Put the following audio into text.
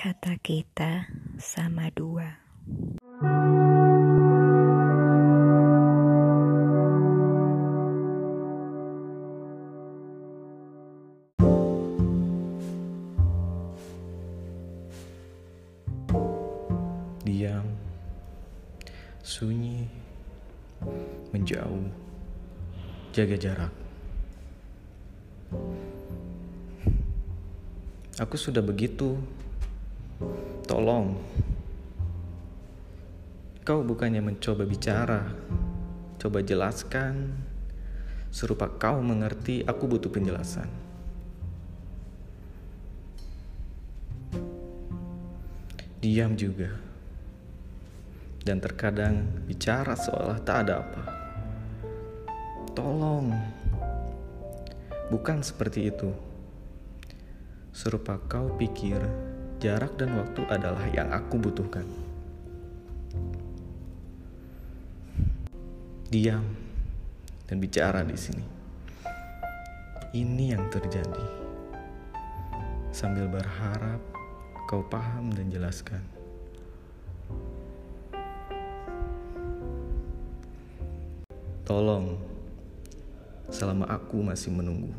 Kata kita sama dua. Diam, sunyi, menjauh, jaga jarak. Aku sudah begitu. Tolong. Kau bukannya mencoba bicara, coba jelaskan. Serupa kau mengerti, aku butuh penjelasan. Diam juga. Dan terkadang bicara seolah tak ada apa. Tolong. Bukan seperti itu. Serupa kau pikir jarak dan waktu adalah yang aku butuhkan. Diam dan bicara di sini. Ini yang terjadi. Sambil berharap kau paham dan jelaskan. Tolong, selama aku masih menunggu.